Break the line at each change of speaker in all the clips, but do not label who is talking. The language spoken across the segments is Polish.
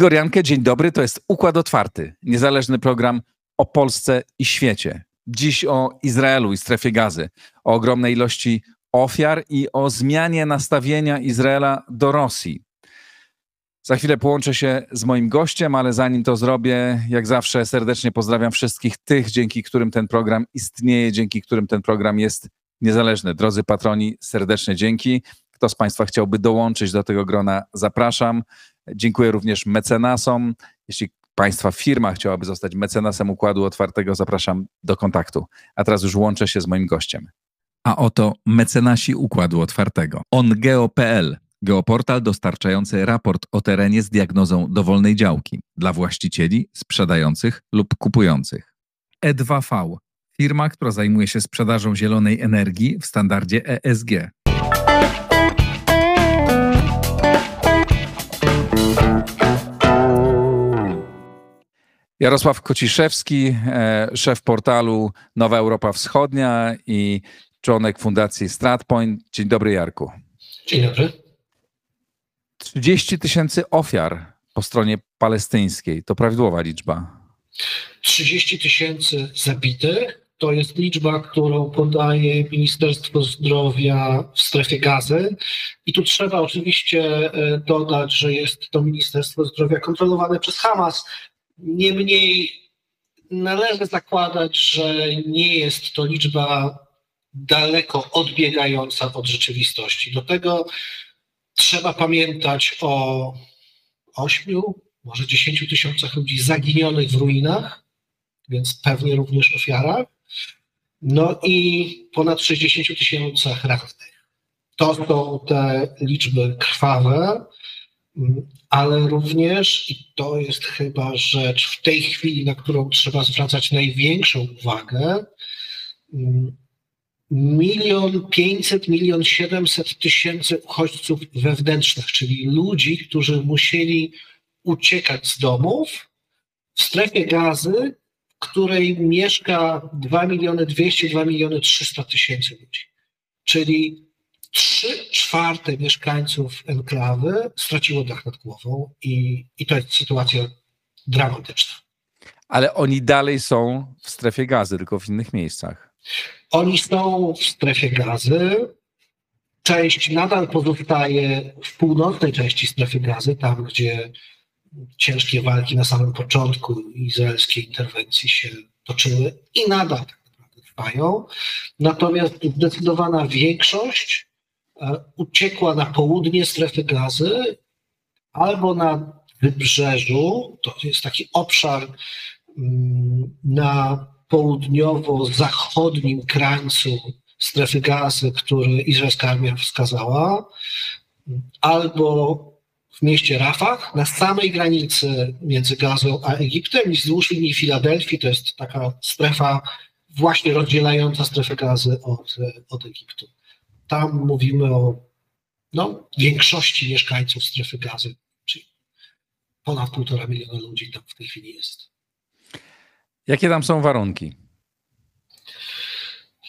Igor Jankę, dzień dobry. To jest Układ Otwarty, niezależny program o Polsce i świecie. Dziś o Izraelu i strefie gazy, o ogromnej ilości ofiar i o zmianie nastawienia Izraela do Rosji. Za chwilę połączę się z moim gościem, ale zanim to zrobię, jak zawsze serdecznie pozdrawiam wszystkich tych, dzięki którym ten program istnieje, dzięki którym ten program jest niezależny. Drodzy patroni, serdecznie dzięki. Kto z Państwa chciałby dołączyć do tego grona, zapraszam. Dziękuję również mecenasom. Jeśli Państwa firma chciałaby zostać mecenasem Układu Otwartego, zapraszam do kontaktu. A teraz już łączę się z moim gościem. A oto mecenasi Układu Otwartego. OnGeo.pl Geoportal dostarczający raport o terenie z diagnozą dowolnej działki dla właścicieli, sprzedających lub kupujących. E2V firma, która zajmuje się sprzedażą zielonej energii w standardzie ESG. Jarosław Kociszewski, e, szef portalu Nowa Europa Wschodnia i członek Fundacji StratPoint. Dzień dobry, Jarku.
Dzień dobry.
30 tysięcy ofiar po stronie palestyńskiej. To prawidłowa liczba.
30 tysięcy zabitych to jest liczba, którą podaje Ministerstwo Zdrowia w strefie gazy. I tu trzeba oczywiście e, dodać, że jest to Ministerstwo Zdrowia kontrolowane przez Hamas, Niemniej należy zakładać, że nie jest to liczba daleko odbiegająca od rzeczywistości. Do tego trzeba pamiętać o ośmiu, może dziesięciu tysiącach ludzi zaginionych w ruinach, więc pewnie również ofiarach, no i ponad 60 tysiącach rannych. To są te liczby krwawe, ale również, i to jest chyba rzecz w tej chwili, na którą trzeba zwracać największą uwagę, milion pięćset, milion siedemset tysięcy uchodźców wewnętrznych, czyli ludzi, którzy musieli uciekać z domów w strefie gazy, w której mieszka 2 miliony 200, 2 miliony 300 tysięcy ludzi. Czyli trzy czwarte mieszkańców enklawy straciło dach nad głową i, i to jest sytuacja dramatyczna.
Ale oni dalej są w strefie gazy, tylko w innych miejscach.
Oni są w strefie gazy. Część nadal pozostaje w północnej części strefy gazy, tam gdzie ciężkie walki na samym początku izraelskiej interwencji się toczyły i nadal tak naprawdę trwają. Natomiast zdecydowana większość uciekła na południe strefy gazy albo na wybrzeżu, to jest taki obszar mm, na południowo-zachodnim krańcu strefy gazy, który izraelska armia wskazała, albo w mieście Rafah, na samej granicy między Gazą a Egiptem i wzdłuż linii Filadelfii, to jest taka strefa właśnie rozdzielająca strefę gazy od, od Egiptu. Tam mówimy o no, większości mieszkańców strefy gazy, czyli ponad półtora miliona ludzi tam w tej chwili jest.
Jakie tam są warunki?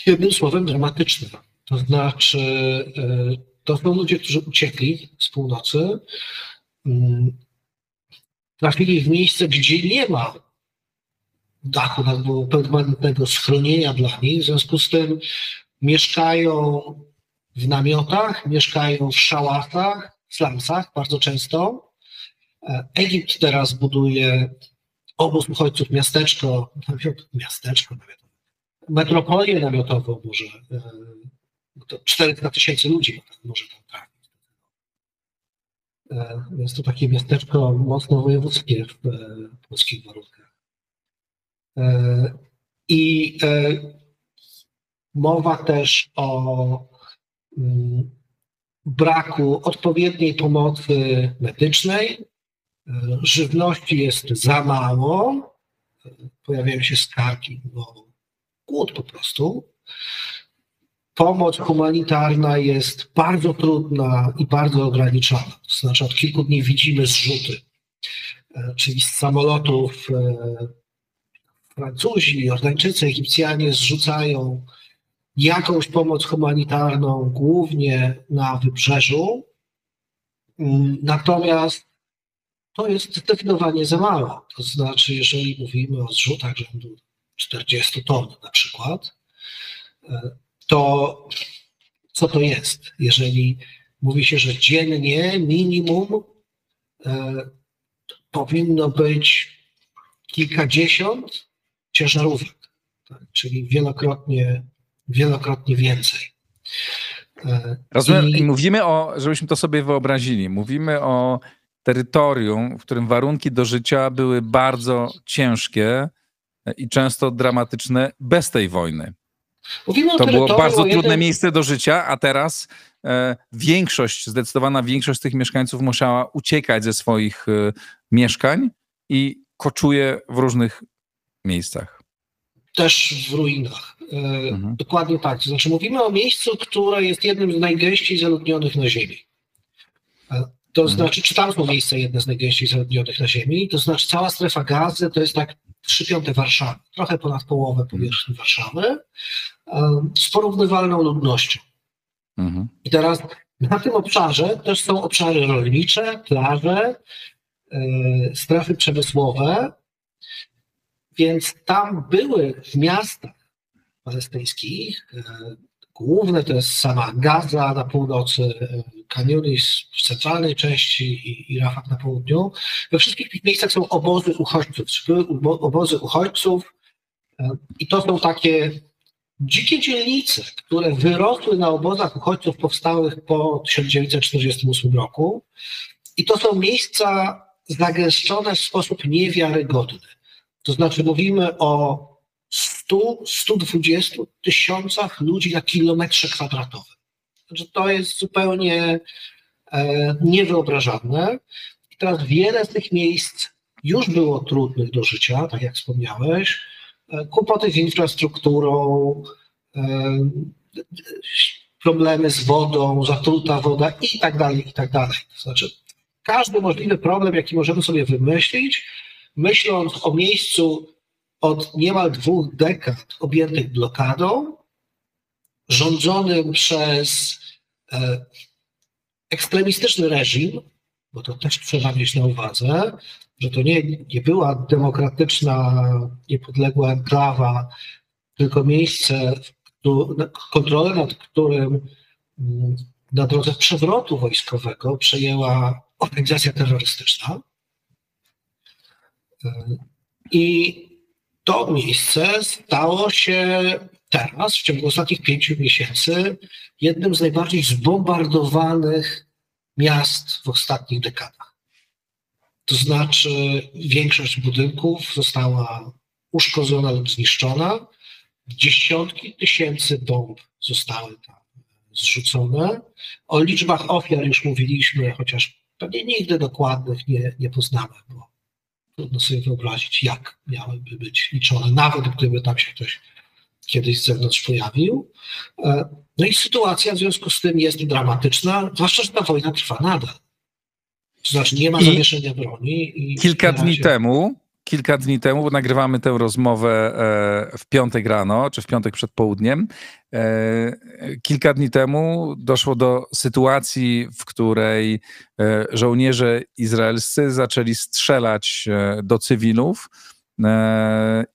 Jednym słowem dramatyczne. To znaczy, e, to są ludzie, którzy uciekli z północy, mm, trafili w miejsce, gdzie nie ma dachu głową, permanentnego schronienia dla nich, w związku z tym mieszkają w namiotach, mieszkają w szałachach, w slumsach bardzo często. E, Egipt teraz buduje obóz uchodźców, miasteczko, namiot, miasteczko metropolię namiotową może. E, to 400 tysięcy ludzi może tam trafić. E, jest to takie miasteczko mocno wojewódzkie w polskich warunkach. I mowa też o braku odpowiedniej pomocy medycznej, e, żywności jest za mało, e, pojawiają się skargi, no, głód po prostu. Pomoc humanitarna jest bardzo trudna i bardzo ograniczona. To znaczy, od kilku dni widzimy zrzuty, e, czyli z samolotów Francuzi, Jordańczycy, Egipcjanie zrzucają jakąś pomoc humanitarną, głównie na wybrzeżu. Mm, natomiast to jest zdecydowanie za mało. To znaczy, jeżeli mówimy o zrzutach rzędu 40 ton na przykład, to co to jest? Jeżeli mówi się, że dziennie minimum e, powinno być kilkadziesiąt ciężarówek, tak? czyli wielokrotnie, wielokrotnie więcej.
E, Rozumiem, I... mówimy o, żebyśmy to sobie wyobrazili, mówimy o terytorium, w którym warunki do życia były bardzo ciężkie i często dramatyczne bez tej wojny. Mówimy to było bardzo trudne miejsce do życia, a teraz e, większość, zdecydowana większość tych mieszkańców musiała uciekać ze swoich e, mieszkań i koczuje w różnych miejscach.
Też w ruinach. E, mhm. Dokładnie tak. To znaczy mówimy o miejscu, które jest jednym z najgęściej zaludnionych na Ziemi. E, to mhm. znaczy, czy tam są miejsca jedne z najgęściej zaludnionych na Ziemi, to znaczy cała strefa gazy to jest tak 3 piąte Warszawy, trochę ponad połowę powierzchni Warszawy, z porównywalną ludnością. Mhm. I teraz na tym obszarze też są obszary rolnicze, plaże, e, strefy przemysłowe, więc tam były w miastach palestyńskich, e, główne to jest sama Gaza na północy, e, Kaniunis w centralnej części i, i Rafah na południu. We wszystkich tych miejscach są obozy uchodźców, były obozy uchodźców i to są takie dzikie dzielnice, które wyrosły na obozach uchodźców powstałych po 1948 roku. I to są miejsca zagęszczone w sposób niewiarygodny. To znaczy mówimy o 100-120 tysiącach ludzi na kilometrze kwadratowym. Znaczy to jest zupełnie e, niewyobrażalne. I teraz wiele z tych miejsc już było trudnych do życia, tak jak wspomniałeś kłopoty z infrastrukturą, problemy z wodą, zatruta woda i tak dalej, i tak dalej. To znaczy, każdy możliwy problem, jaki możemy sobie wymyślić, myśląc o miejscu od niemal dwóch dekad objętych blokadą, rządzonym przez e, ekstremistyczny reżim, bo to też trzeba mieć na uwadze, że to nie, nie była demokratyczna, niepodległa enklawa, tylko miejsce, kontrolę nad którym mm, na drodze przewrotu wojskowego przejęła organizacja terrorystyczna. I to miejsce stało się teraz, w ciągu ostatnich pięciu miesięcy, jednym z najbardziej zbombardowanych miast w ostatnich dekadach. To znaczy, większość budynków została uszkodzona lub zniszczona. Dziesiątki tysięcy bomb zostały tam zrzucone. O liczbach ofiar już mówiliśmy, chociaż pewnie nigdy dokładnych nie, nie poznamy, bo trudno sobie wyobrazić, jak miałyby być liczone, nawet gdyby tam się ktoś kiedyś z zewnątrz pojawił. E, no i sytuacja w związku z tym jest dramatyczna, zwłaszcza, że ta wojna trwa nadal. To znaczy nie ma I zawieszenia broni.
kilka dni temu, kilka dni temu, bo nagrywamy tę rozmowę e, w piątek rano, czy w piątek przed południem, e, kilka dni temu doszło do sytuacji, w której e, żołnierze izraelscy zaczęli strzelać do cywilów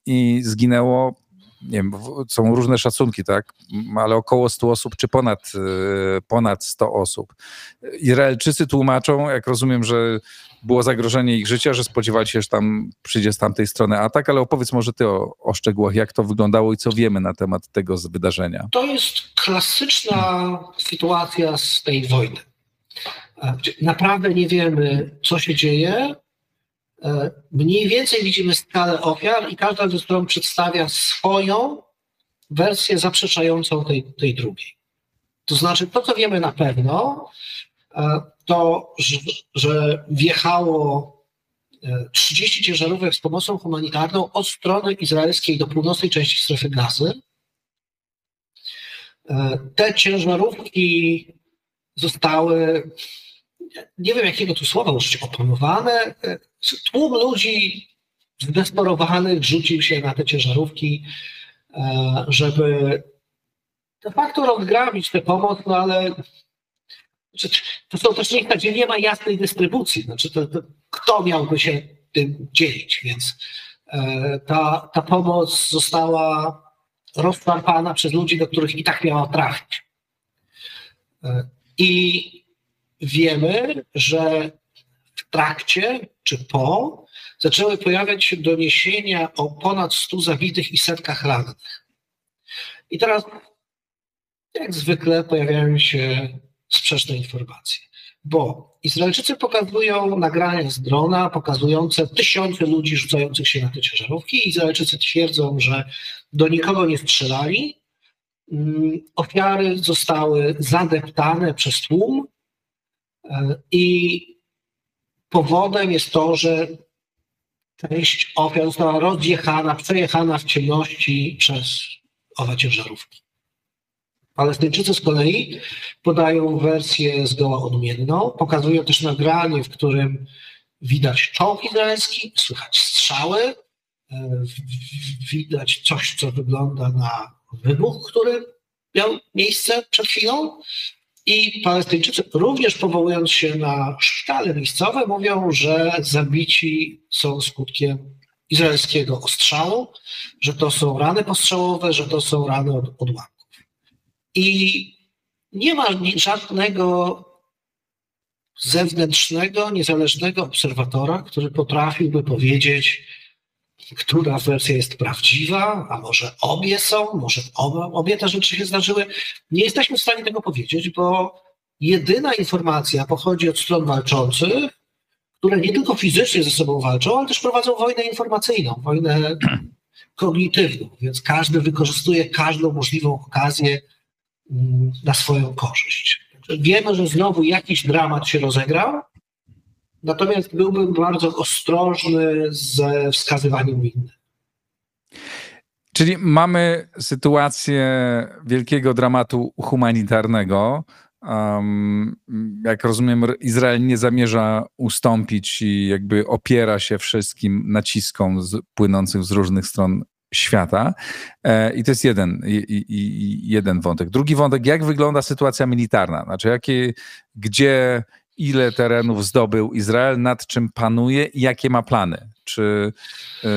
i zginęło nie wiem, są różne szacunki, tak, ale około 100 osób, czy ponad, ponad 100 osób. Izraelczycy tłumaczą, jak rozumiem, że było zagrożenie ich życia, że spodziewali się, że tam przyjdzie z tamtej strony atak, ale opowiedz może ty o, o szczegółach, jak to wyglądało i co wiemy na temat tego wydarzenia.
To jest klasyczna sytuacja z tej wojny. E, naprawdę nie wiemy, co się dzieje, E, mniej więcej widzimy skalę ofiar i każda ze stron przedstawia swoją wersję zaprzeczającą tej, tej drugiej. To znaczy, to co wiemy na pewno, to, że, wjechało 30 e, ciężarówek z pomocą humanitarną od strony izraelskiej do północnej części strefy gazy. Te ciężarówki zostały nie wiem jakiego tu słowa użyć, opanowane. Tłum ludzi zdesperowanych rzucił się na te ciężarówki, e, żeby de facto rozgrabić tę pomoc, no ale to są też miejsca, gdzie nie ma jasnej dystrybucji. Znaczy to, to kto miałby się tym dzielić, więc e, ta, ta pomoc została rozszarpana przez ludzi, do których i tak miała trafić. E, I wiemy, że w trakcie czy po zaczęły pojawiać się doniesienia o ponad 100 zabitych i setkach rannych. I teraz, jak zwykle, pojawiają się sprzeczne informacje, bo Izraelczycy pokazują nagrania z drona pokazujące tysiące ludzi rzucających się na te ciężarówki. Izraelczycy twierdzą, że do nikogo nie strzelali. Mm, ofiary zostały zadeptane przez tłum e, i powodem jest to, że część ofiar została rozjechana, przejechana w ciemności przez owe ciężarówki. Palestyńczycy z kolei podają wersję zgoła odmienną. Pokazują też nagranie, w którym widać czołg izraelski, słychać strzały, e, widać coś, co wygląda na wybuch, który miał miejsce przed chwilą. I Palestyńczycy, również powołując się na szkale miejscowe, mówią, że zabici są skutkiem izraelskiego ostrzału, że to są rany postrzałowe, że to są rany od odłamków. I nie ma żadnego zewnętrznego, niezależnego obserwatora, który potrafiłby powiedzieć, która wersja jest prawdziwa, a może obie są, może oba, obie te rzeczy się zdarzyły. Nie jesteśmy w stanie tego powiedzieć, bo jedyna informacja pochodzi od stron walczących, które nie tylko fizycznie ze sobą walczą, ale też prowadzą wojnę informacyjną, wojnę kognitywną, więc każdy wykorzystuje każdą możliwą okazję na swoją korzyść. Wiemy, że znowu jakiś dramat się rozegrał, natomiast byłbym bardzo ostrożny ze wskazywaniem winy.
Czyli mamy sytuację wielkiego dramatu humanitarnego, Um, jak rozumiem, Izrael nie zamierza ustąpić i jakby opiera się wszystkim naciskom z, płynącym z różnych stron świata. E, I to jest jeden, jeden wątek. Drugi wątek, jak wygląda sytuacja militarna? Znaczy, jakie, gdzie, ile terenów zdobył Izrael, nad czym panuje i jakie ma plany? Czy y,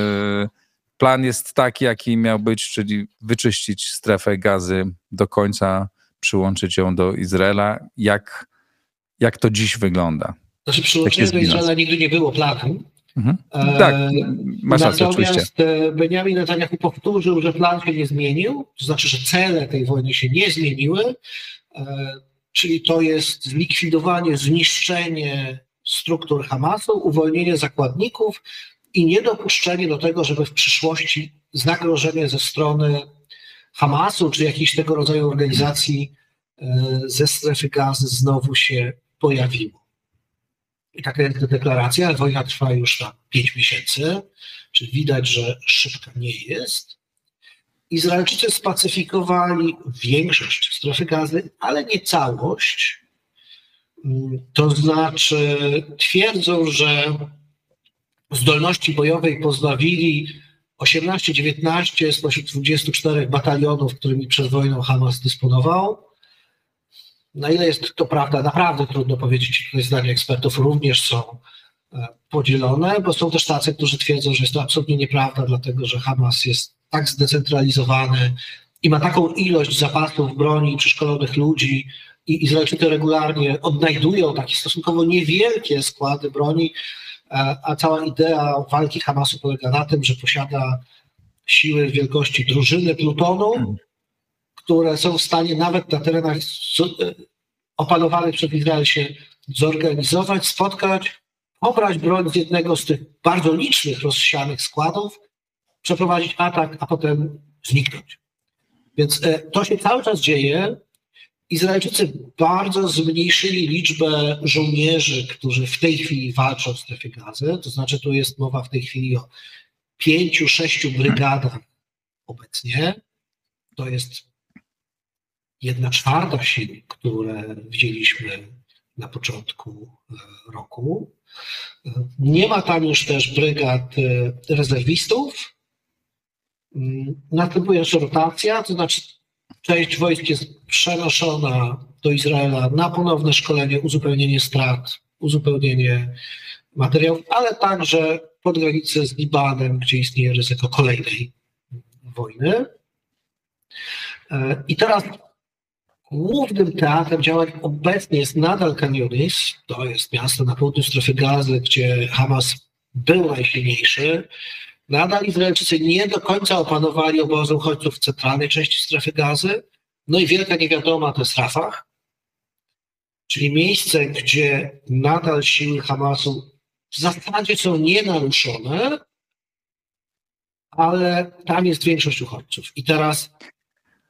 plan jest taki, jaki miał być, czyli wyczyścić strefę gazy do końca przyłączyć ją do Izraela. Jak, jak to dziś wygląda?
Znaczy przyłączenie do Izraela nigdy nie było planem.
Mhm. E, tak, masz rację, oczywiście.
Natomiast e, Benjamin Netanyahu powtórzył, że plan się nie zmienił, to znaczy, że cele tej wojny się nie zmieniły, e, czyli to jest zlikwidowanie, zniszczenie struktur Hamasu, uwolnienie zakładników i niedopuszczenie do tego, żeby w przyszłości zagrożenie ze strony Hamasu czy jakiejś tego rodzaju organizacji ze strefy gazy znowu się pojawiło. I taka jest deklaracja, wojna trwa już tam 5 miesięcy, czyli widać, że szybka nie jest. Izraelczycy spacyfikowali większość strefy gazy, ale nie całość. Mm, to znaczy twierdzą, że zdolności bojowej pozbawili 18-19 spośród 24 batalionów, którymi przed wojną Hamas dysponował. Na ile jest to prawda, naprawdę trudno powiedzieć. Tutaj zdania ekspertów również są e, podzielone, bo są też tacy, którzy twierdzą, że jest to absolutnie nieprawda, dlatego że Hamas jest tak zdecentralizowany i ma taką ilość zapasów broni, przeszkolonych ludzi i Izraelczycy regularnie odnajdują takie stosunkowo niewielkie składy broni, a cała idea walki Hamasu polega na tym, że posiada siły wielkości drużyny plutonu, hmm. Które są w stanie nawet na terenach opanowanych przez Izrael się zorganizować, spotkać, obrać broń z jednego z tych bardzo licznych rozsianych składów, przeprowadzić atak, a potem zniknąć. Więc e, to się cały czas dzieje. Izraelczycy bardzo zmniejszyli liczbę żołnierzy, którzy w tej chwili walczą w strefie gazy. To znaczy, tu jest mowa w tej chwili o pięciu, sześciu brygadach obecnie. To jest jedna czwarta sił, które widzieliśmy na początku e, roku. Nie ma tam już też brygad e, rezerwistów. Mm, następuje jeszcze rotacja, to znaczy Część wojsk jest przenoszona do Izraela na ponowne szkolenie, uzupełnienie strat, uzupełnienie materiałów, ale także pod granicę z Libanem, gdzie istnieje ryzyko kolejnej wojny. I teraz głównym teatrem działań obecnie jest nadal Khan Yunis. To jest miasto na południu strefy gazy, gdzie Hamas był najsilniejszy. Nadal Izraelczycy nie do końca opanowali obozy uchodźców w centralnej części strefy gazy. No i wielka niewiadoma to jest Rafah, czyli miejsce, gdzie nadal siły Hamasu w zasadzie są nienaruszone, ale tam jest większość uchodźców. I teraz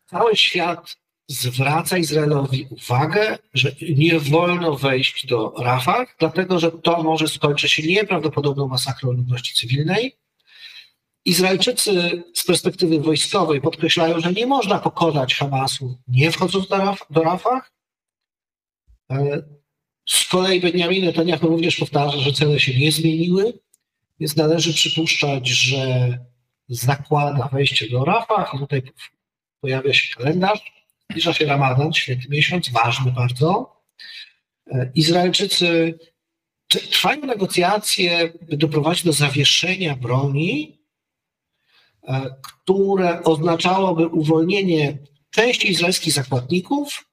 cały świat zwraca Izraelowi uwagę, że nie wolno wejść do Rafah, dlatego że to może skończyć się nieprawdopodobną masakrą ludności cywilnej. Izraelczycy z perspektywy wojskowej podkreślają, że nie można pokonać Hamasu nie wchodząc do, Raf do Rafah. E, z kolei Benjamin Netanyahu również powtarza, że cele się nie zmieniły, więc należy przypuszczać, że zakłada wejście do Rafah tutaj pojawia się kalendarz Zbliża się Ramadan, święty miesiąc, ważny bardzo. E, Izraelczycy trwają negocjacje, by doprowadzić do zawieszenia broni, e, które oznaczałoby uwolnienie części izraelskich zakładników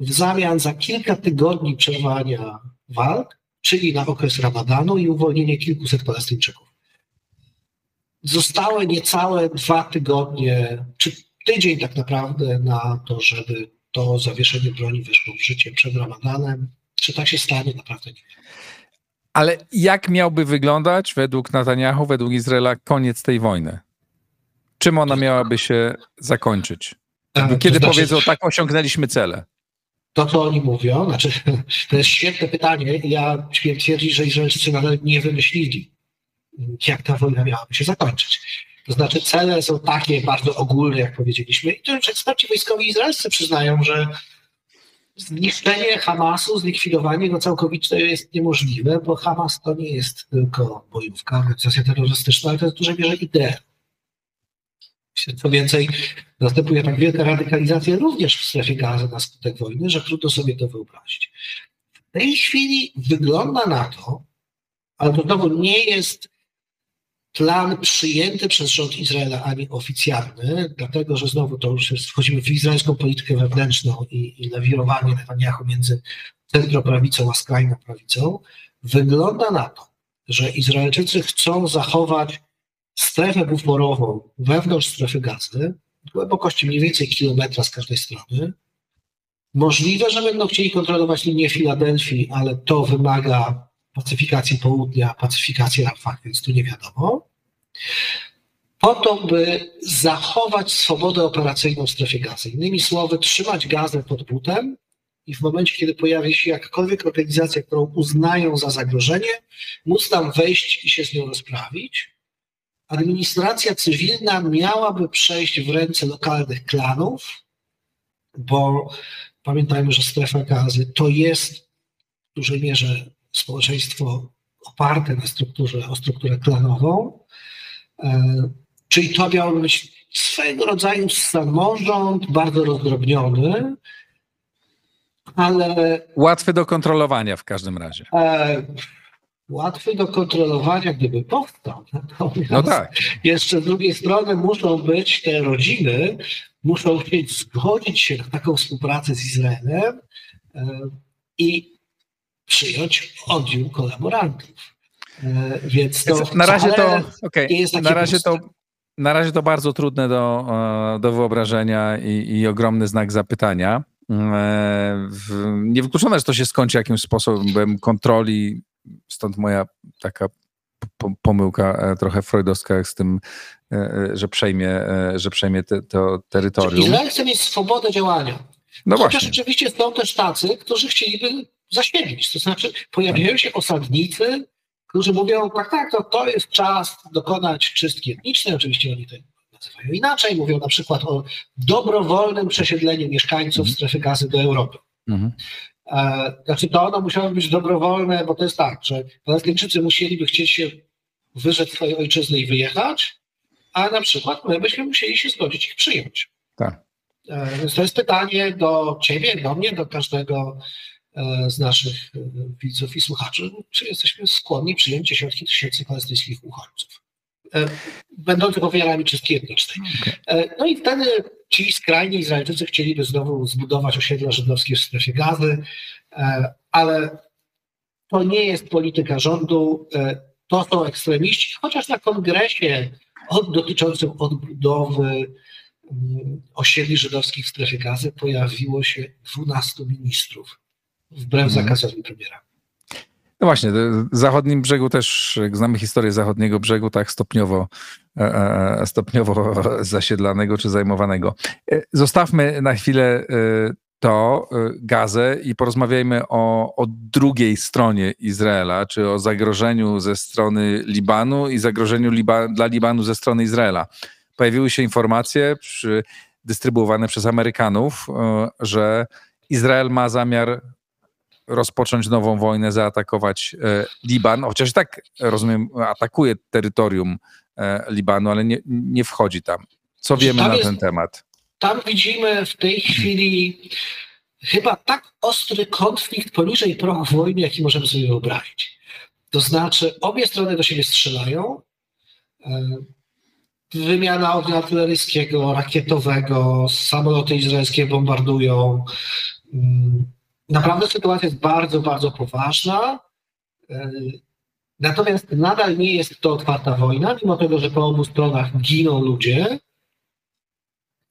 w zamian za kilka tygodni przerwania walk, czyli na okres Ramadanu i uwolnienie kilkuset Palestyńczyków. Zostały niecałe dwa tygodnie, czy tydzień tak naprawdę na to, żeby to zawieszenie broni weszło w życie przed Ramadanem. Czy tak się stanie, naprawdę nie wiem.
Ale jak miałby wyglądać według Netanyahu, według Izraela koniec tej wojny? Czym ona miałaby się zakończyć? E, Kiedy to znaczy, powiedzą, tak osiągnęliśmy cele?
To, co oni mówią, znaczy, to jest świetne pytanie. Ja śmiem twierdzić, że Izraelczycy nawet nie wymyślili, jak ta wojna miałaby się zakończyć. To znaczy cele są takie bardzo ogólne, jak powiedzieliśmy. I to już eksperci wojskowi izraelscy przyznają, że zniszczenie Hamasu, zlikwidowanie go całkowicie jest niemożliwe, bo Hamas to nie jest tylko bojówka, organizacja terrorystyczna, ale to jest w dużej mierze idea. Co więcej, następuje tak wielka radykalizacja również w strefie gazy na skutek wojny, że trudno sobie to wyobrazić. W tej chwili wygląda na to, ale to znowu nie jest plan przyjęty przez rząd Izraela, ani oficjalny, dlatego że znowu to już jest, wchodzimy w izraelską politykę wewnętrzną i, i lewirowanie Netanyahu między centroprawicą a skrajną prawicą, wygląda na to, że Izraelczycy chcą zachować strefę buforową wewnątrz strefy gazy, głębokości mniej więcej kilometra z każdej strony. Możliwe, że będą chcieli kontrolować linię Filadelfii, ale to wymaga pacyfikacji południa, pacyfikacji Rafah, więc tu nie wiadomo. Po to, by zachować swobodę operacyjną w strefie gazy. Innymi słowy, trzymać gazę pod butem i w momencie, kiedy pojawi się jakakolwiek organizacja, którą uznają za zagrożenie, móc tam wejść i się z nią rozprawić. Administracja cywilna miałaby przejść w ręce lokalnych klanów, bo pamiętajmy, że strefa gazy to jest w dużej mierze społeczeństwo oparte na strukturze, o strukturę klanową, e, czyli to miało być swego rodzaju samorząd, bardzo rozdrobniony, ale...
Łatwy do kontrolowania w każdym razie. E,
łatwy do kontrolowania, gdyby powstał. Natomiast no tak. jeszcze z drugiej strony muszą być te rodziny, muszą chcieć zgodzić się na taką współpracę z Izraelem e, i przyjąć oddział kolaborantów. E, więc to
na razie to, okay. na razie to na razie to bardzo trudne do, e, do wyobrażenia i, i ogromny znak zapytania. E, niewykluczone, że to się skończy jakimś sposobem kontroli, stąd moja taka pomyłka trochę freudowska z tym, że przejmie, że przejmie te, to terytorium.
Izrael chce mieć swobodę działania. No Chociaż właśnie. oczywiście są też tacy, którzy chcieliby zasiedlić. To znaczy pojawiają się osadnicy, którzy mówią, tak, tak, to, to jest czas dokonać czystki etnicznej. Oczywiście oni to nazywają inaczej. Mówią na przykład o dobrowolnym przesiedleniu mieszkańców mhm. strefy gazy do Europy. Mhm. E, znaczy to ono musiało być dobrowolne, bo to jest tak, że Palestyńczycy musieliby chcieć się wyrzec swojej ojczyzny i wyjechać, a na przykład my byśmy musieli się zgodzić ich przyjąć. Tak. E, więc to jest pytanie do ciebie, do mnie, do każdego z naszych widzów i słuchaczy, czy jesteśmy skłonni przyjąć dziesiątki tysięcy palestyńskich uchodźców, będących ofiarami czystki etnicznej. No i wtedy ci skrajni Izraelczycy chcieliby znowu zbudować osiedla żydowskie w strefie gazy, ale to nie jest polityka rządu, to są ekstremiści, chociaż na kongresie od, dotyczącym odbudowy mm, osiedli żydowskich w strefie gazy pojawiło się 12 ministrów, wbrew mhm. zakazowi premiera.
No właśnie, w zachodnim brzegu też, jak znamy historię zachodniego brzegu, tak stopniowo, e, e, stopniowo zasiedlanego czy zajmowanego. E, zostawmy na chwilę to Gazę i porozmawiajmy o, o drugiej stronie Izraela, czy o zagrożeniu ze strony Libanu i zagrożeniu Liba, dla Libanu ze strony Izraela. Pojawiły się informacje przy, dystrybuowane przez Amerykanów, że Izrael ma zamiar rozpocząć nową wojnę, zaatakować y, Liban, chociaż tak rozumiem, atakuje terytorium Libanu, ale nie, nie wchodzi tam. Co wiemy tam na jest, ten temat?
tam widzimy w tej chwili chyba tak ostry konflikt poniżej progu wojny, jaki możemy sobie wyobrazić. To znaczy, obie strony do siebie strzelają. E, wymiana ognia artyleryjskiego, rakietowego, samoloty izraelskie bombardują. Naprawdę sytuacja jest bardzo, bardzo poważna. E, natomiast nadal nie jest to otwarta wojna, mimo tego, że po obu stronach giną ludzie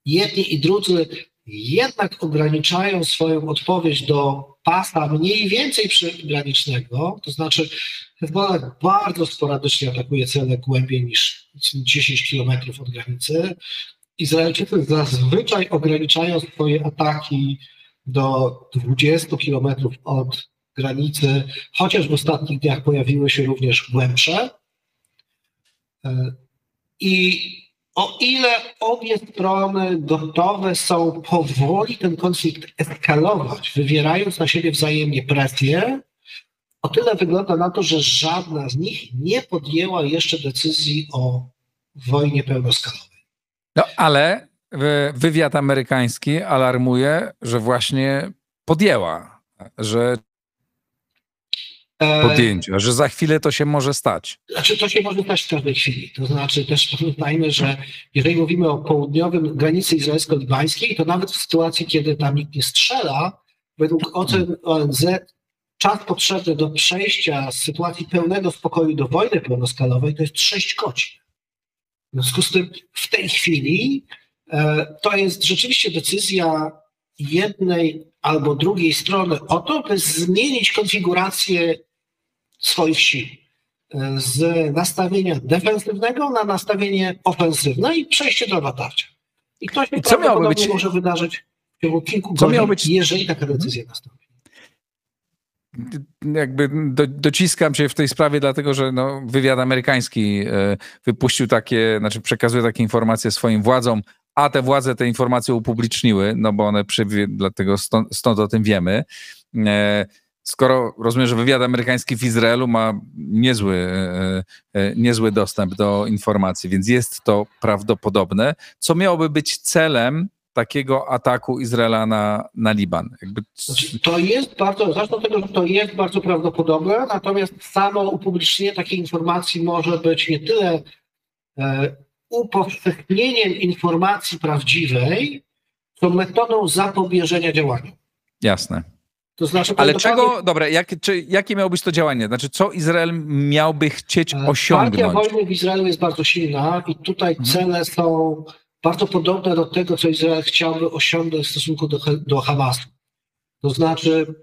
jedni i drudzy jednak ograniczają swoją odpowiedź do pasa mniej więcej przygranicznego, to znaczy Hezbollah bardzo sporadycznie atakuje cele głębiej niż 10 kilometrów od granicy. Izraelczycy zazwyczaj ograniczają swoje ataki do 20 kilometrów od granicy, chociaż w ostatnich dniach pojawiły się również głębsze. E, I o ile obie strony gotowe są powoli ten konflikt eskalować, wywierając na siebie wzajemnie presję, o tyle wygląda na to, że żadna z nich nie podjęła jeszcze decyzji o wojnie pełnoskalowej.
No ale wywiad amerykański alarmuje, że właśnie podjęła, że E, podjęcia, że za chwilę to się może stać.
Znaczy, to się może stać w każdej chwili. To znaczy, też pamiętajmy, że jeżeli mówimy o południowym granicy izraelsko-libańskiej, to nawet w sytuacji, kiedy tam nikt nie strzela, według ocen ONZ czas potrzebny do przejścia z sytuacji pełnego spokoju do wojny pełnoskalowej to jest 6 godzin. W związku z tym w tej chwili to jest rzeczywiście decyzja jednej albo drugiej strony o to, by zmienić konfigurację swoich sił e, z nastawienia defensywnego na nastawienie ofensywne i przejście do natarcia. I to się I co miałoby być... może wydarzyć w ciągu kilku co godzin, być... jeżeli taka decyzja nastąpi.
Jakby do, dociskam się w tej sprawie, dlatego że no, wywiad amerykański e, wypuścił takie, znaczy przekazuje takie informacje swoim władzom, a te władze te informacje upubliczniły, no bo one dlatego stąd, stąd o tym wiemy. E, skoro rozumiem, że wywiad amerykański w Izraelu ma niezły, e, e, niezły dostęp do informacji, więc jest to prawdopodobne. Co miałoby być celem takiego ataku Izraela na, na Liban? Jakby...
Znaczy, to jest bardzo, zacznę od tego, że to jest bardzo prawdopodobne, natomiast samo upublicznienie takiej informacji może być nie tyle upowszechnieniem informacji prawdziwej, co metodą zapobieżenia działaniu.
Jasne. To znaczy, Ale czego, dobra, jak, czy, jakie miało być to działanie? Znaczy, co Izrael miałby chcieć e, osiągnąć?
Partia wojny w Izraelu jest bardzo silna i tutaj mhm. cele są bardzo podobne do tego, co Izrael chciałby osiągnąć w stosunku do, do Hamasu. To znaczy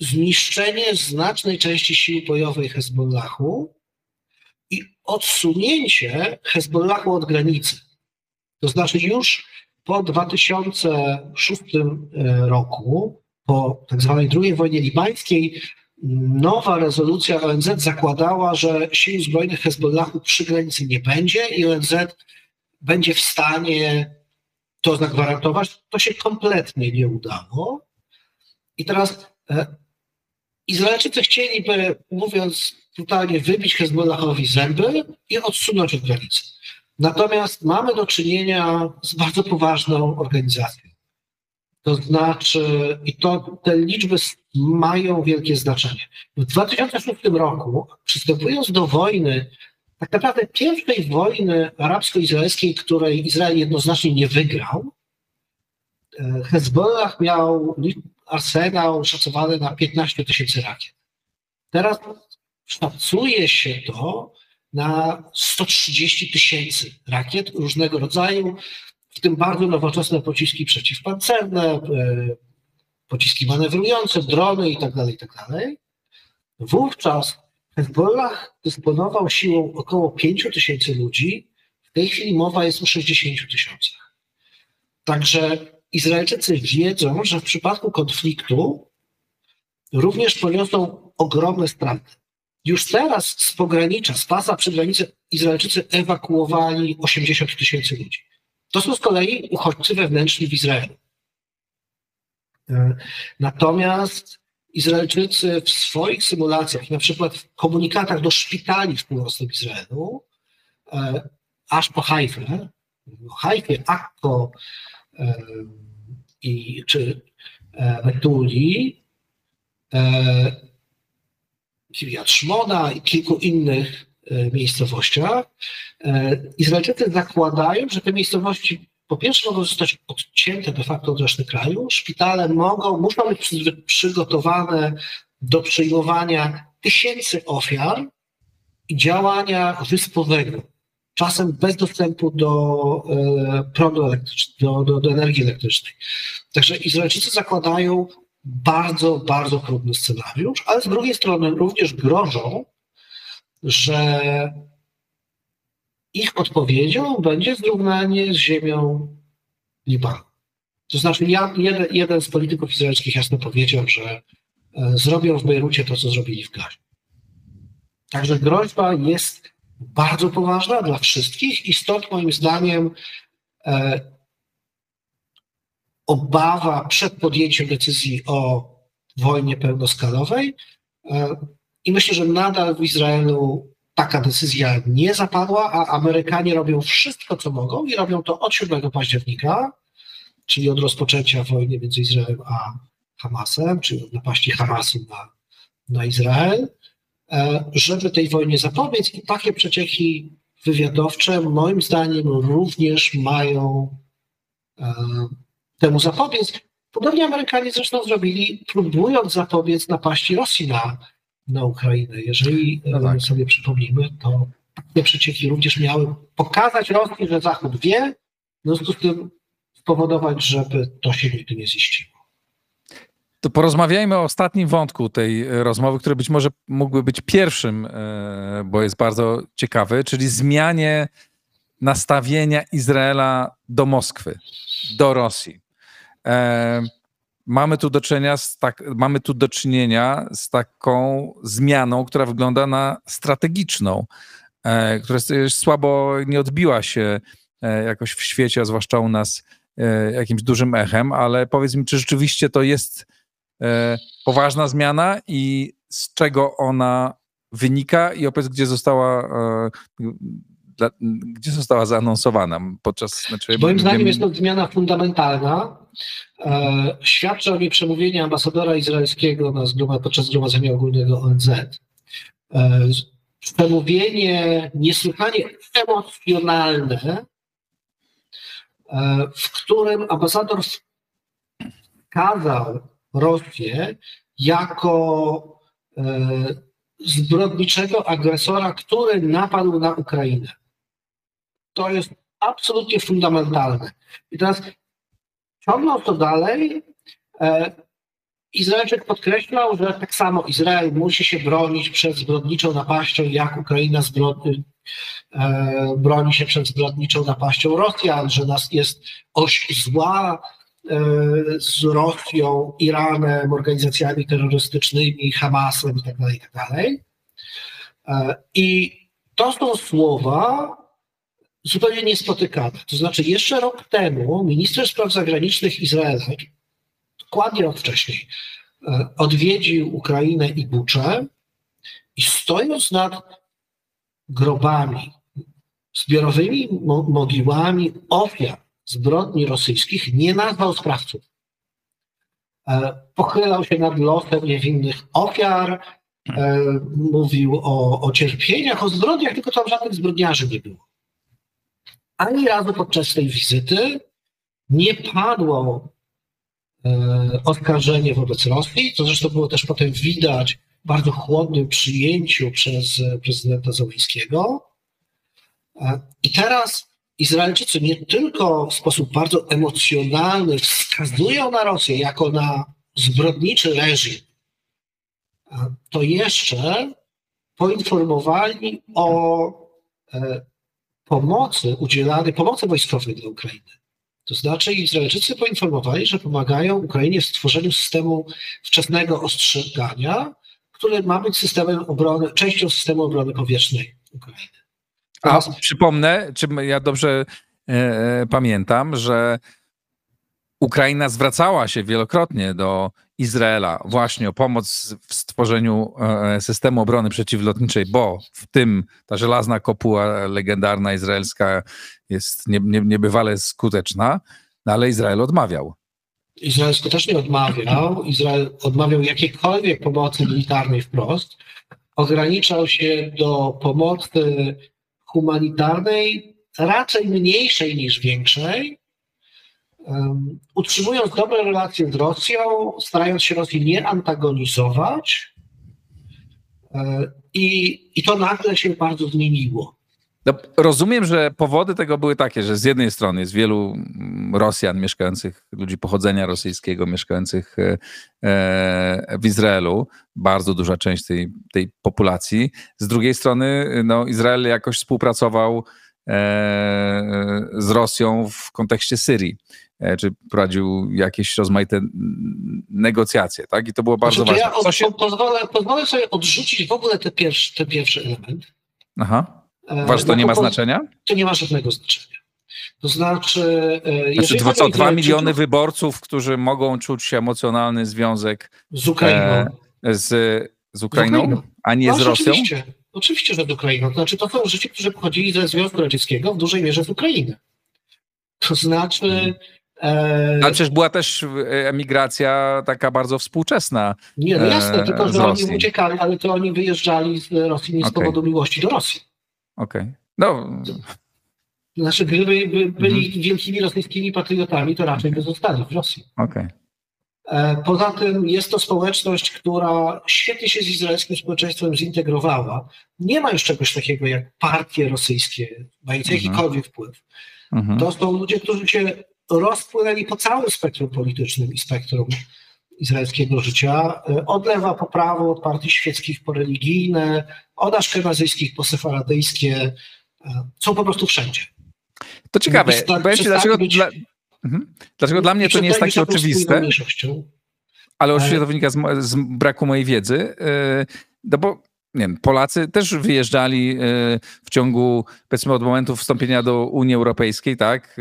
zniszczenie znacznej części sił bojowej Hezbollahu odsunięcie Hezbollahu od granicy. To znaczy już po 2006 e, roku po tak zwanej II wojnie libańskiej nowa rezolucja ONZ zakładała, że sił zbrojnych Hezbollahu przy granicy nie będzie i ONZ będzie w stanie to zagwarantować. To się kompletnie nie udało. I teraz e, Izraelczycy chcieliby, mówiąc brutalnie, wybić Hezbollahowi zęby i odsunąć od granicy. Natomiast mamy do czynienia z bardzo poważną organizacją To znaczy, i to te liczby mają wielkie znaczenie. W 2006 roku, przystępując do wojny, tak naprawdę pierwszej wojny arabsko-izraelskiej, której Izrael jednoznacznie nie wygrał, e, Hezbollah miał arsenał szacowany na 15 tysięcy rakiet. Teraz szacuje się to na 130 tysięcy rakiet różnego rodzaju, w tym bardzo nowoczesne pociski przeciwpancerne, e, pociski manewrujące, drony itd. Tak itd. Tak Wówczas Hezbollah dysponował siłą około 5 tysięcy ludzi, w tej chwili mowa jest o 60 tysiącach. Także Izraelczycy wiedzą, że w przypadku konfliktu również poniosą ogromne straty. Już teraz z pogranicza, z pasa przy granicy Izraelczycy ewakuowali 80 tysięcy ludzi. To są z kolei uchodźcy wewnętrzni w Izraelu. Natomiast Izraelczycy w swoich symulacjach, na przykład w komunikatach do szpitali w północnym Izraelu, e, aż po Hajfę, Hajfie, Akko i, czy Metuli, Kiryat Szmona i kilku innych e, miejscowościach. E, Izraelczycy zakładają, że te miejscowości po pierwsze mogą zostać odcięte de facto od reszty kraju. Szpitale mogą, muszą być przygotowane do przyjmowania tysięcy ofiar i działania wyspowego. Czasem bez dostępu do e, prądu elektrycznego, do, do, do energii elektrycznej. Także Izraelczycy zakładają bardzo, bardzo trudny scenariusz, ale z drugiej strony również grożą, że ich odpowiedzią będzie zrównanie z ziemią Libanu. To znaczy, jeden, jeden z polityków izraelskich jasno powiedział, że e, zrobią w Bejrucie to, co zrobili w Gazie. Także groźba jest bardzo poważna dla wszystkich i stąd moim zdaniem e, obawa przed podjęciem decyzji o wojnie pełnoskalowej. E, I myślę, że nadal w Izraelu taka decyzja nie zapadła, a Amerykanie robią wszystko, co mogą i robią to od 7 października, czyli od rozpoczęcia wojny między Izraelem a Hamasem, czyli od napaści Hamasu na, na Izrael, żeby tej wojnie zapobiec. I takie przecieki wywiadowcze, moim zdaniem, również mają e, temu zapobiec. Podobnie Amerykanie zresztą zrobili, próbując zapobiec napaści Rosji na, na Ukrainę. Jeżeli no tak. sobie przypomnimy, to te przecieki również miały pokazać Rosji, że Zachód wie, w związku z tym spowodować, żeby to się nigdy nie ziściło.
To porozmawiajmy o ostatnim wątku tej rozmowy, który być może mógłby być pierwszym, e, bo jest bardzo ciekawy, czyli zmianie nastawienia Izraela do Moskwy, do Rosji. E, mamy tu do czynienia z, tak, mamy tu do czynienia z taką zmianą, która wygląda na strategiczną, e, która słabo nie odbiła się e, jakoś w świecie, a zwłaszcza u nas jakimś dużym echem, ale powiedz mi, czy rzeczywiście to jest poważna zmiana i z czego ona wynika i opowiedz, gdzie została dla, gdzie została zaanonsowana podczas...
Znaczy, Moim zdaniem jest to zmiana fundamentalna. E, świadczy o niej przemówienie ambasadora izraelskiego na zgromad, podczas Zgromadzenia Ogólnego ONZ. E, przemówienie niesłychanie emocjonalne, e, w którym ambasador wskazał Rosję jako e, zbrodniczego agresora, który napadł na Ukrainę. To jest absolutnie fundamentalne. I teraz ciągnąc to dalej, e, Izraelczyk podkreślał, że tak samo Izrael musi się bronić przed zbrodniczą napaścią, jak Ukraina e, broni się przed zbrodniczą napaścią Rosjan, że nas jest oś zła z Rosją, Iranem, organizacjami terrorystycznymi, Hamasem itd. Tak itd. Tak e, I to są słowa, zupełnie niespotykane. To znaczy, jeszcze rok temu minister spraw zagranicznych Izraela, dokładnie rok wcześniej, e, odwiedził Ukrainę i Buczę i stojąc nad grobami, zbiorowymi mogiłami ofiar zbrodni rosyjskich, nie nazwał sprawców. Pochylał się nad losem niewinnych ofiar, mówił o, o cierpieniach, o zbrodniach, tylko tam żadnych zbrodniarzy nie było. Ani razu podczas tej wizyty nie padło oskarżenie wobec Rosji, co zresztą było też potem widać w bardzo chłodnym przyjęciu przez prezydenta Załońskiego. I teraz Izraelczycy nie tylko w sposób bardzo emocjonalny wskazują na Rosję jako na zbrodniczy reżim, to jeszcze poinformowali o e, pomocy udzielanej, pomocy wojskowej dla Ukrainy. To znaczy Izraelczycy poinformowali, że pomagają Ukrainie w stworzeniu systemu wczesnego ostrzegania, który ma być systemem obrony, częścią systemu obrony powietrznej Ukrainy.
A przypomnę, czy ja dobrze e, e, pamiętam, że Ukraina zwracała się wielokrotnie do Izraela właśnie o pomoc w stworzeniu e, systemu obrony przeciwlotniczej, bo w tym ta żelazna kopuła legendarna izraelska jest nie, nie, niebywale skuteczna, no ale Izrael odmawiał.
Izrael skutecznie odmawiał. Izrael odmawiał jakiejkolwiek pomocy militarnej wprost. Ograniczał się do pomocy humanitarnej, raczej mniejszej niż większej, utrzymując dobre relacje z Rosją, starając się Rosji nie antagonizować. E, I, I to nagle się bardzo zmieniło.
No, rozumiem, że powody tego były takie, że z jednej strony jest wielu mm, Rosjan mieszkających, ludzi pochodzenia rosyjskiego, mieszkających e, e, w Izraelu, bardzo duża część tej, tej populacji. Z drugiej strony no, Izrael jakoś współpracował z Rosją w kontekście Syrii. E, czy prowadził jakieś rozmaite negocjacje, tak? I to było bardzo znaczy, ważne.
Ja od, się... pozwolę, pozwolę sobie odrzucić w ogóle ten pierwszy, ten pierwszy element.
Aha. E, Uważasz, to nie ma znaczenia?
To nie ma żadnego znaczenia. To znaczy.
E, znaczy dwa, co, dwa miliony wyborców, którzy mogą czuć się emocjonalny związek
z Ukrainą. E,
z, z, Ukrainą, z Ukrainą, a nie no, z Rosją?
Oczywiście. Oczywiście, że z Ukrainą. To znaczy, to są ludzie, którzy pochodzili ze Związku Radzieckiego w dużej mierze z Ukrainy. To znaczy, mhm.
E, ale przecież była też emigracja taka bardzo współczesna.
Nie, no jasne, tylko że oni uciekali, ale to oni wyjeżdżali z Rosji nie z okay. powodu miłości do Rosji.
Okej. Okay. No.
Znaczy, gdyby byli mhm. wielkimi rosyjskimi patriotami, to raczej by zostali w Rosji.
Okay.
Poza tym jest to społeczność, która świetnie się z izraelskim społeczeństwem zintegrowała. Nie ma już czegoś takiego jak partie rosyjskie, mające mhm. jakikolwiek wpływ. Mhm. To są ludzie, którzy się rozpłynęli po całym spektrum politycznym i spektrum izraelskiego życia, e, od lewa po prawo, od partii świeckich po religijne, od aszkenazyjskich po sefaradyjskie, e, są po prostu wszędzie.
To ciekawe, powiem ci, dlaczego, być, dla, mhm. dlaczego dla mnie to nie jest takie oczywiste, ale oczywiście to wynika z, z braku mojej wiedzy, e, no bo nie wiem, Polacy też wyjeżdżali e, w ciągu, powiedzmy, od momentu wstąpienia do Unii Europejskiej, tak?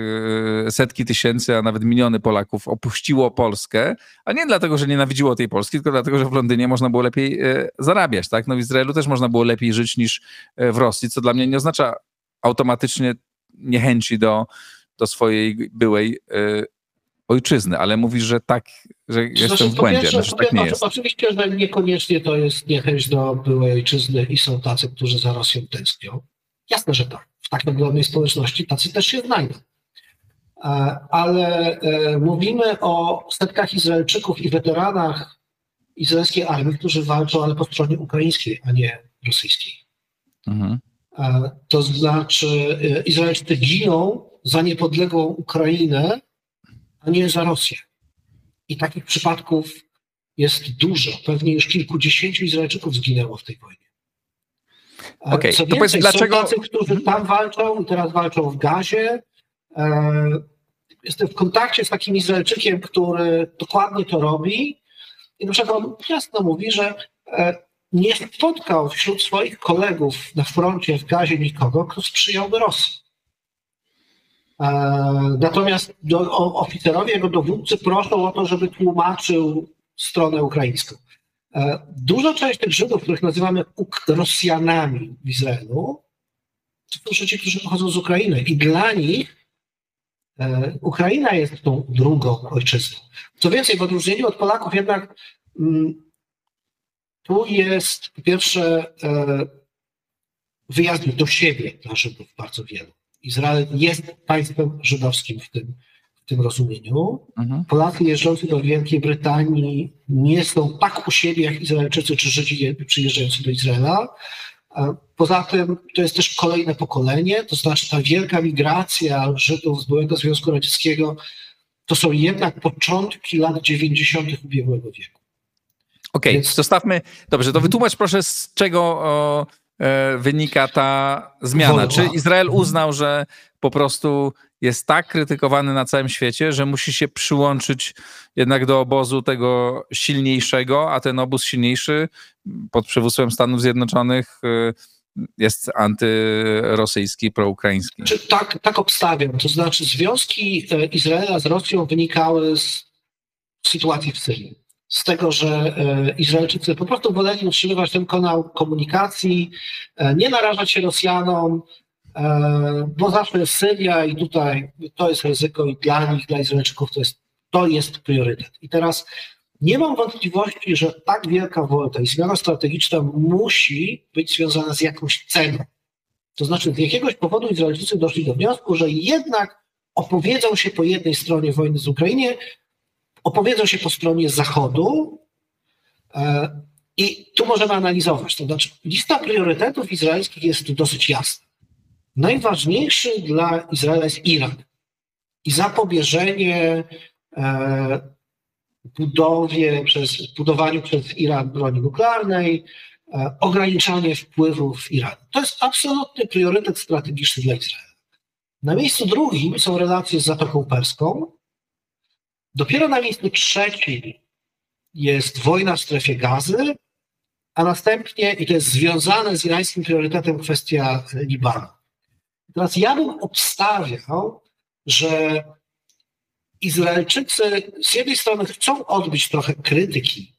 E, setki tysięcy, a nawet miliony Polaków opuściło Polskę, a nie dlatego, że nienawidziło tej Polski, tylko dlatego, że w Londynie można było lepiej e, zarabiać, tak? No w Izraelu też można było lepiej żyć niż w Rosji, co dla mnie nie oznacza automatycznie niechęci do, do swojej byłej ojczyzny, ale mówisz, że tak, że znaczy, jestem w błędzie, pierwsze, że tak nie jest.
Oczywiście, że niekoniecznie to jest niechęć do byłej ojczyzny i są tacy, którzy za Rosją tęsknią. Jasne, że tak. W tak ogromnej społeczności tacy też się znajdą. E, ale e, mówimy o setkach Izraelczyków i weteranach izraelskiej armii, którzy walczą, ale po stronie ukraińskiej, a nie rosyjskiej. Mhm. E, to znaczy, Izraelczycy giną za niepodległą Ukrainę, a nie za Rosję. I takich przypadków jest dużo. Pewnie już kilkudziesięciu Izraelczyków zginęło w tej wojnie.
Okay. Co
więcej, to dlaczego... są tacy, którzy tam walczą i teraz walczą w gazie. E, jestem w kontakcie z takim Izraelczykiem, który dokładnie to robi. I na przykład on jasno mówi, że e, nie spotkał wśród swoich kolegów na froncie w gazie nikogo, kto sprzyjałby Rosji. E, natomiast do, oficerowie, jego dowódcy proszą o to, żeby tłumaczył stronę ukraińską. E, duża część tych Żydów, których nazywamy Rosjanami w Izraelu, to są Żydzi, którzy pochodzą z Ukrainy i dla nich Ukraina jest tą drugą ojczyzną. Co więcej, w odróżnieniu od Polaków jednak mm, tu jest pierwsze wyjazdów do siebie dla Żydów bardzo wielu. Izrael jest państwem żydowskim w tym, w tym rozumieniu. Mhm. Polacy jeżdżący do Wielkiej Brytanii nie są tak u siebie jak Izraelczycy czy Żydzi przyjeżdżający do Izraela. Poza tym to jest też kolejne pokolenie, to znaczy ta wielka migracja Żydów z byłego Związku Radzieckiego to są jednak początki lat 90. ubiegłego wieku.
Okej, okay, Więc... zostawmy. Dobrze, to wytłumacz proszę, z czego o, wynika ta zmiana. Czy Izrael uznał, że po prostu jest tak krytykowany na całym świecie, że musi się przyłączyć jednak do obozu tego silniejszego, a ten obóz silniejszy pod przywództwem Stanów Zjednoczonych y, jest antyrosyjski, proukraiński.
Tak, tak obstawiam. To znaczy związki e, Izraela z Rosją wynikały z sytuacji w Syrii. Z tego, że e, Izraelczycy po prostu woleli utrzymywać ten kanał komunikacji, e, nie narażać się Rosjanom, E, bo zawsze jest Syria i tutaj to jest ryzyko i dla nich, dla Izraelczyków to jest, to jest priorytet. I teraz nie mam wątpliwości, że tak wielka wolta i zmiana strategiczna musi być związana z jakąś ceną. To znaczy z jakiegoś powodu Izraelczycy doszli do wniosku, że jednak opowiedzą się po jednej stronie wojny z Ukrainie, opowiedzą się po stronie Zachodu, e, i tu możemy analizować. To znaczy, lista priorytetów izraelskich jest dosyć jasna. Najważniejszy dla Izraela jest Iran i zapobieżenie e, budowie przez, budowaniu przez Iran broni nuklearnej, e, ograniczanie wpływów Iranu. To jest absolutny priorytet strategiczny dla Izraela. Na miejscu drugim są relacje z Zatoką Perską. Dopiero na miejscu trzecim jest wojna w strefie gazy, a następnie, i to jest związane z irańskim priorytetem, kwestia Libanu. Teraz ja bym obstawiał, że Izraelczycy z jednej strony chcą odbyć trochę krytyki,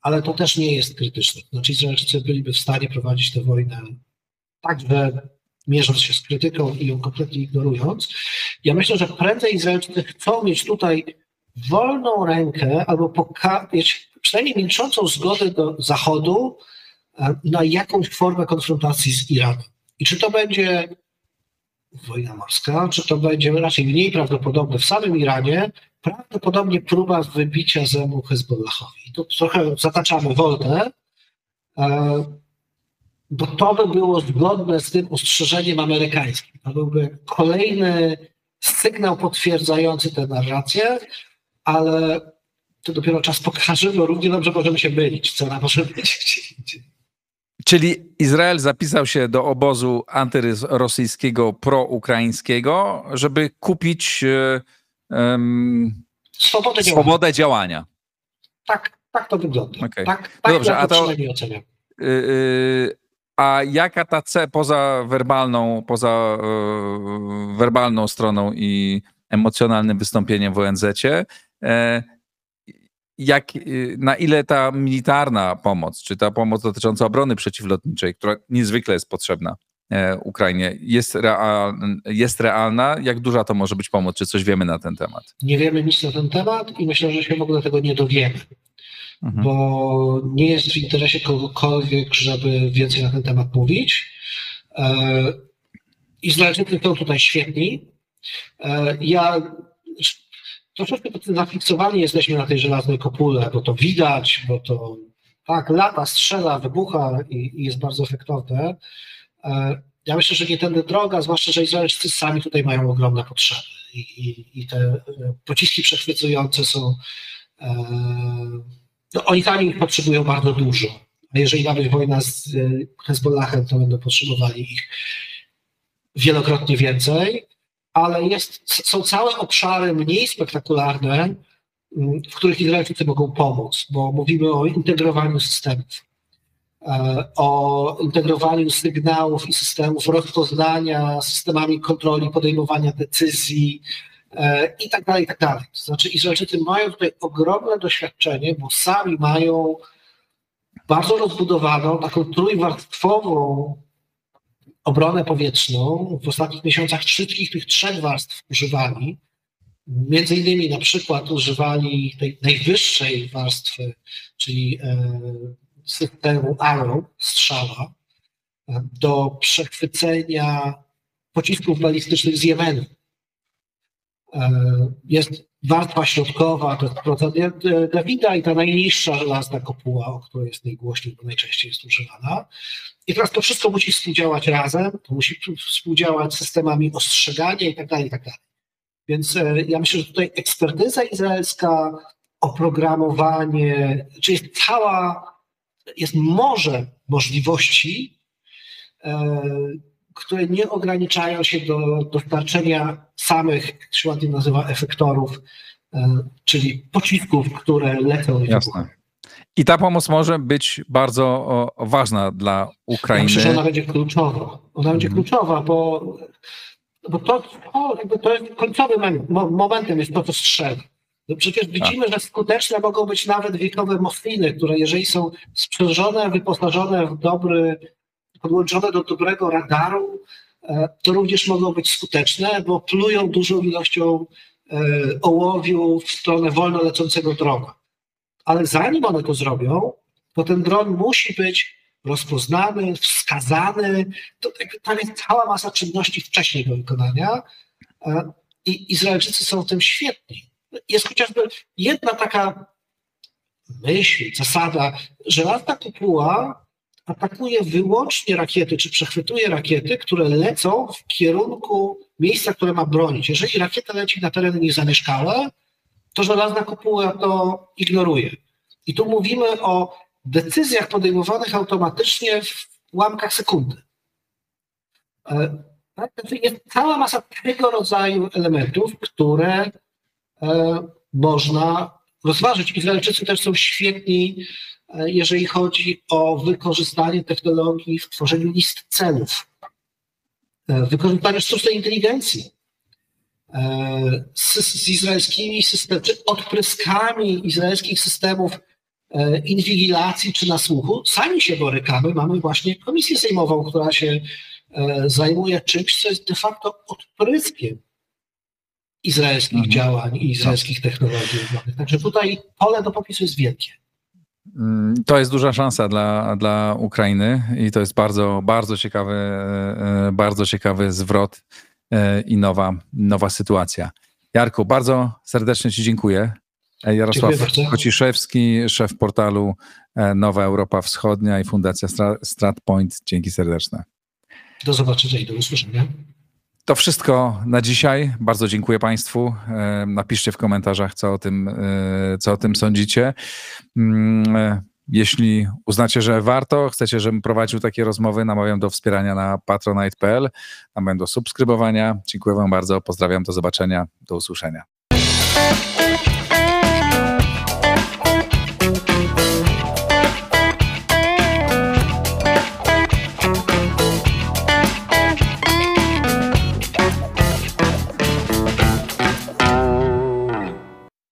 ale to też nie jest krytyczne. Znaczy Izraelczycy byliby w stanie prowadzić tę wojnę tak, że mierząc się z krytyką i ją kompletnie ignorując. Ja myślę, że prędzej Izraelczycy chcą mieć tutaj wolną rękę albo pokazać przynajmniej milczącą zgodę do Zachodu e, na jakąś formę konfrontacji z Iranem. I czy to będzie wojna morska, czy to będzie raczej mniej prawdopodobne w samym Iranie, prawdopodobnie próba wybicia zemu Hezbollahowi. Tu trochę zataczamy woltę, e, bo to by było zgodne z tym ostrzeżeniem amerykańskim. To byłby kolejny sygnał potwierdzający tę narrację, ale to dopiero czas pokaże, bo równie dobrze możemy się mylić, co nam może być gdzie indziej.
Czyli Izrael zapisał się do obozu antyrosyjskiego, proukraińskiego, żeby kupić um, swobodę, swobodę działania.
Tak, tak to wygląda. Okay. Tak, tak no dobrze, ja a to, oceniam.
Yy, a jaka ta C poza werbalną, poza yy, werbalną stroną i emocjonalnym wystąpieniem w ONZ-cie, yy, jak, y, na ile ta militarna pomoc, czy ta pomoc dotycząca obrony przeciwlotniczej, która niezwykle jest potrzebna e, Ukrainie, jest, real, jest realna? Jak duża to może być pomoc? Czy coś wiemy na ten temat?
Nie wiemy nic na ten temat i myślę, że się w ogóle tego nie dowiemy. Mhm. Bo nie jest w interesie kogokolwiek, żeby więcej na ten temat mówić. E, Izraelczycy są tutaj świetni. E, ja troszeczkę zafiksowani jesteśmy na tej żelaznej kopule, bo to widać, bo to tak, lata, strzela, wybucha i, i jest bardzo efektowne. E, ja myślę, że nie tędy droga, zwłaszcza, że Izraelczycy sami tutaj mają ogromne potrzeby i, i, i te pociski przechwytujące są, no oni sami ich potrzebują bardzo dużo. A jeżeli ma być wojna z Hezbollahem, to będą potrzebowali ich wielokrotnie więcej ale jest, są całe obszary mniej spektakularne, w których Izraelczycy mogą pomóc, bo mówimy o integrowaniu systemów, e, o integrowaniu sygnałów i systemów rozpoznania, systemami kontroli, podejmowania decyzji e, i tak dalej, i tak dalej. To znaczy Izraelczycy mają tutaj ogromne doświadczenie, bo sami mają bardzo rozbudowaną, taką trójwarstwową obronę powietrzną w ostatnich miesiącach wszystkich tych trzech warstw używali. Między innymi na przykład używali tej najwyższej warstwy, czyli e, systemu Arrow, strzała, e, do przechwycenia pocisków balistycznych z Jemenu. E, jest warstwa środkowa, to jest proces Dawida i ta najniższa żelazna kopuła, o której jest najgłośniej, bo najczęściej jest używana. I teraz to wszystko musi współdziałać razem, to musi współdziałać systemami ostrzegania i tak dalej, i tak dalej. Więc e, ja myślę, że tutaj ekspertyza izraelska, oprogramowanie, czy jest cała, jest morze możliwości, e, które nie ograniczają się do dostarczenia samych, jak się ładnie nazywa, efektorów, e, czyli pocisków, które lecą.
Jasne. I ta pomoc może być bardzo ważna dla Ukrainy. Ja
myślę, że ona będzie kluczowa. Ona będzie mhm. kluczowa, bo, bo to, to, to jest końcowym momentem, jest to, co strzela. No przecież tak. widzimy, że skuteczne mogą być nawet wiekowe mofliny, które jeżeli są sprzężone, wyposażone w dobry, podłączone do dobrego radaru, e, to również mogą być skuteczne, bo plują dużą ilością e, ołowiu w stronę wolno lecącego drona ale zanim one to zrobią, to ten dron musi być rozpoznany, wskazany. To, tam jest cała masa czynności wcześniej do wykonania e, i Izraelczycy są w tym świetni. Jest chociażby jedna taka myśl, zasada, że lata kopuła atakuje wyłącznie rakiety, czy przechwytuje rakiety, które lecą w kierunku miejsca, które ma bronić. Jeżeli rakieta leci na tereny niezamieszkałe, to żelazna kopuła to ignoruje. I tu mówimy o decyzjach podejmowanych automatycznie w ułamkach sekundy. E, tak? Jest cała masa tego rodzaju elementów, które e, można rozważyć. Izraelczycy też są świetni, jeżeli chodzi o wykorzystanie technologii w tworzeniu list celów, w wykorzystaniu sztucznej inteligencji z, z izraelskimi systemami, czy odpryskami izraelskich systemów e, inwigilacji czy nasłuchu. Sami się borykamy. Mamy właśnie komisję sejmową, która się e, zajmuje czymś, co jest de facto odpryskiem izraelskich mhm. działań i izraelskich technologii. Także tutaj pole do popisu jest wielkie.
Mm, to jest duża szansa dla, dla Ukrainy i to jest bardzo, bardzo ciekawy, e, bardzo ciekawy zwrot E, i nowa, nowa sytuacja. Jarku, bardzo serdecznie Ci dziękuję. E, Jarosław Kociszewski, szef portalu e, Nowa Europa Wschodnia i Fundacja StratPoint. Dzięki serdeczne.
Do zobaczenia i do usłyszenia.
To wszystko na dzisiaj. Bardzo dziękuję Państwu. Napiszcie w komentarzach, co o tym, co o tym sądzicie. Mm, jeśli uznacie, że warto, chcecie, żebym prowadził takie rozmowy, namawiam do wspierania na patronite.pl, namawiam do subskrybowania. Dziękuję Wam bardzo, pozdrawiam, do zobaczenia, do usłyszenia.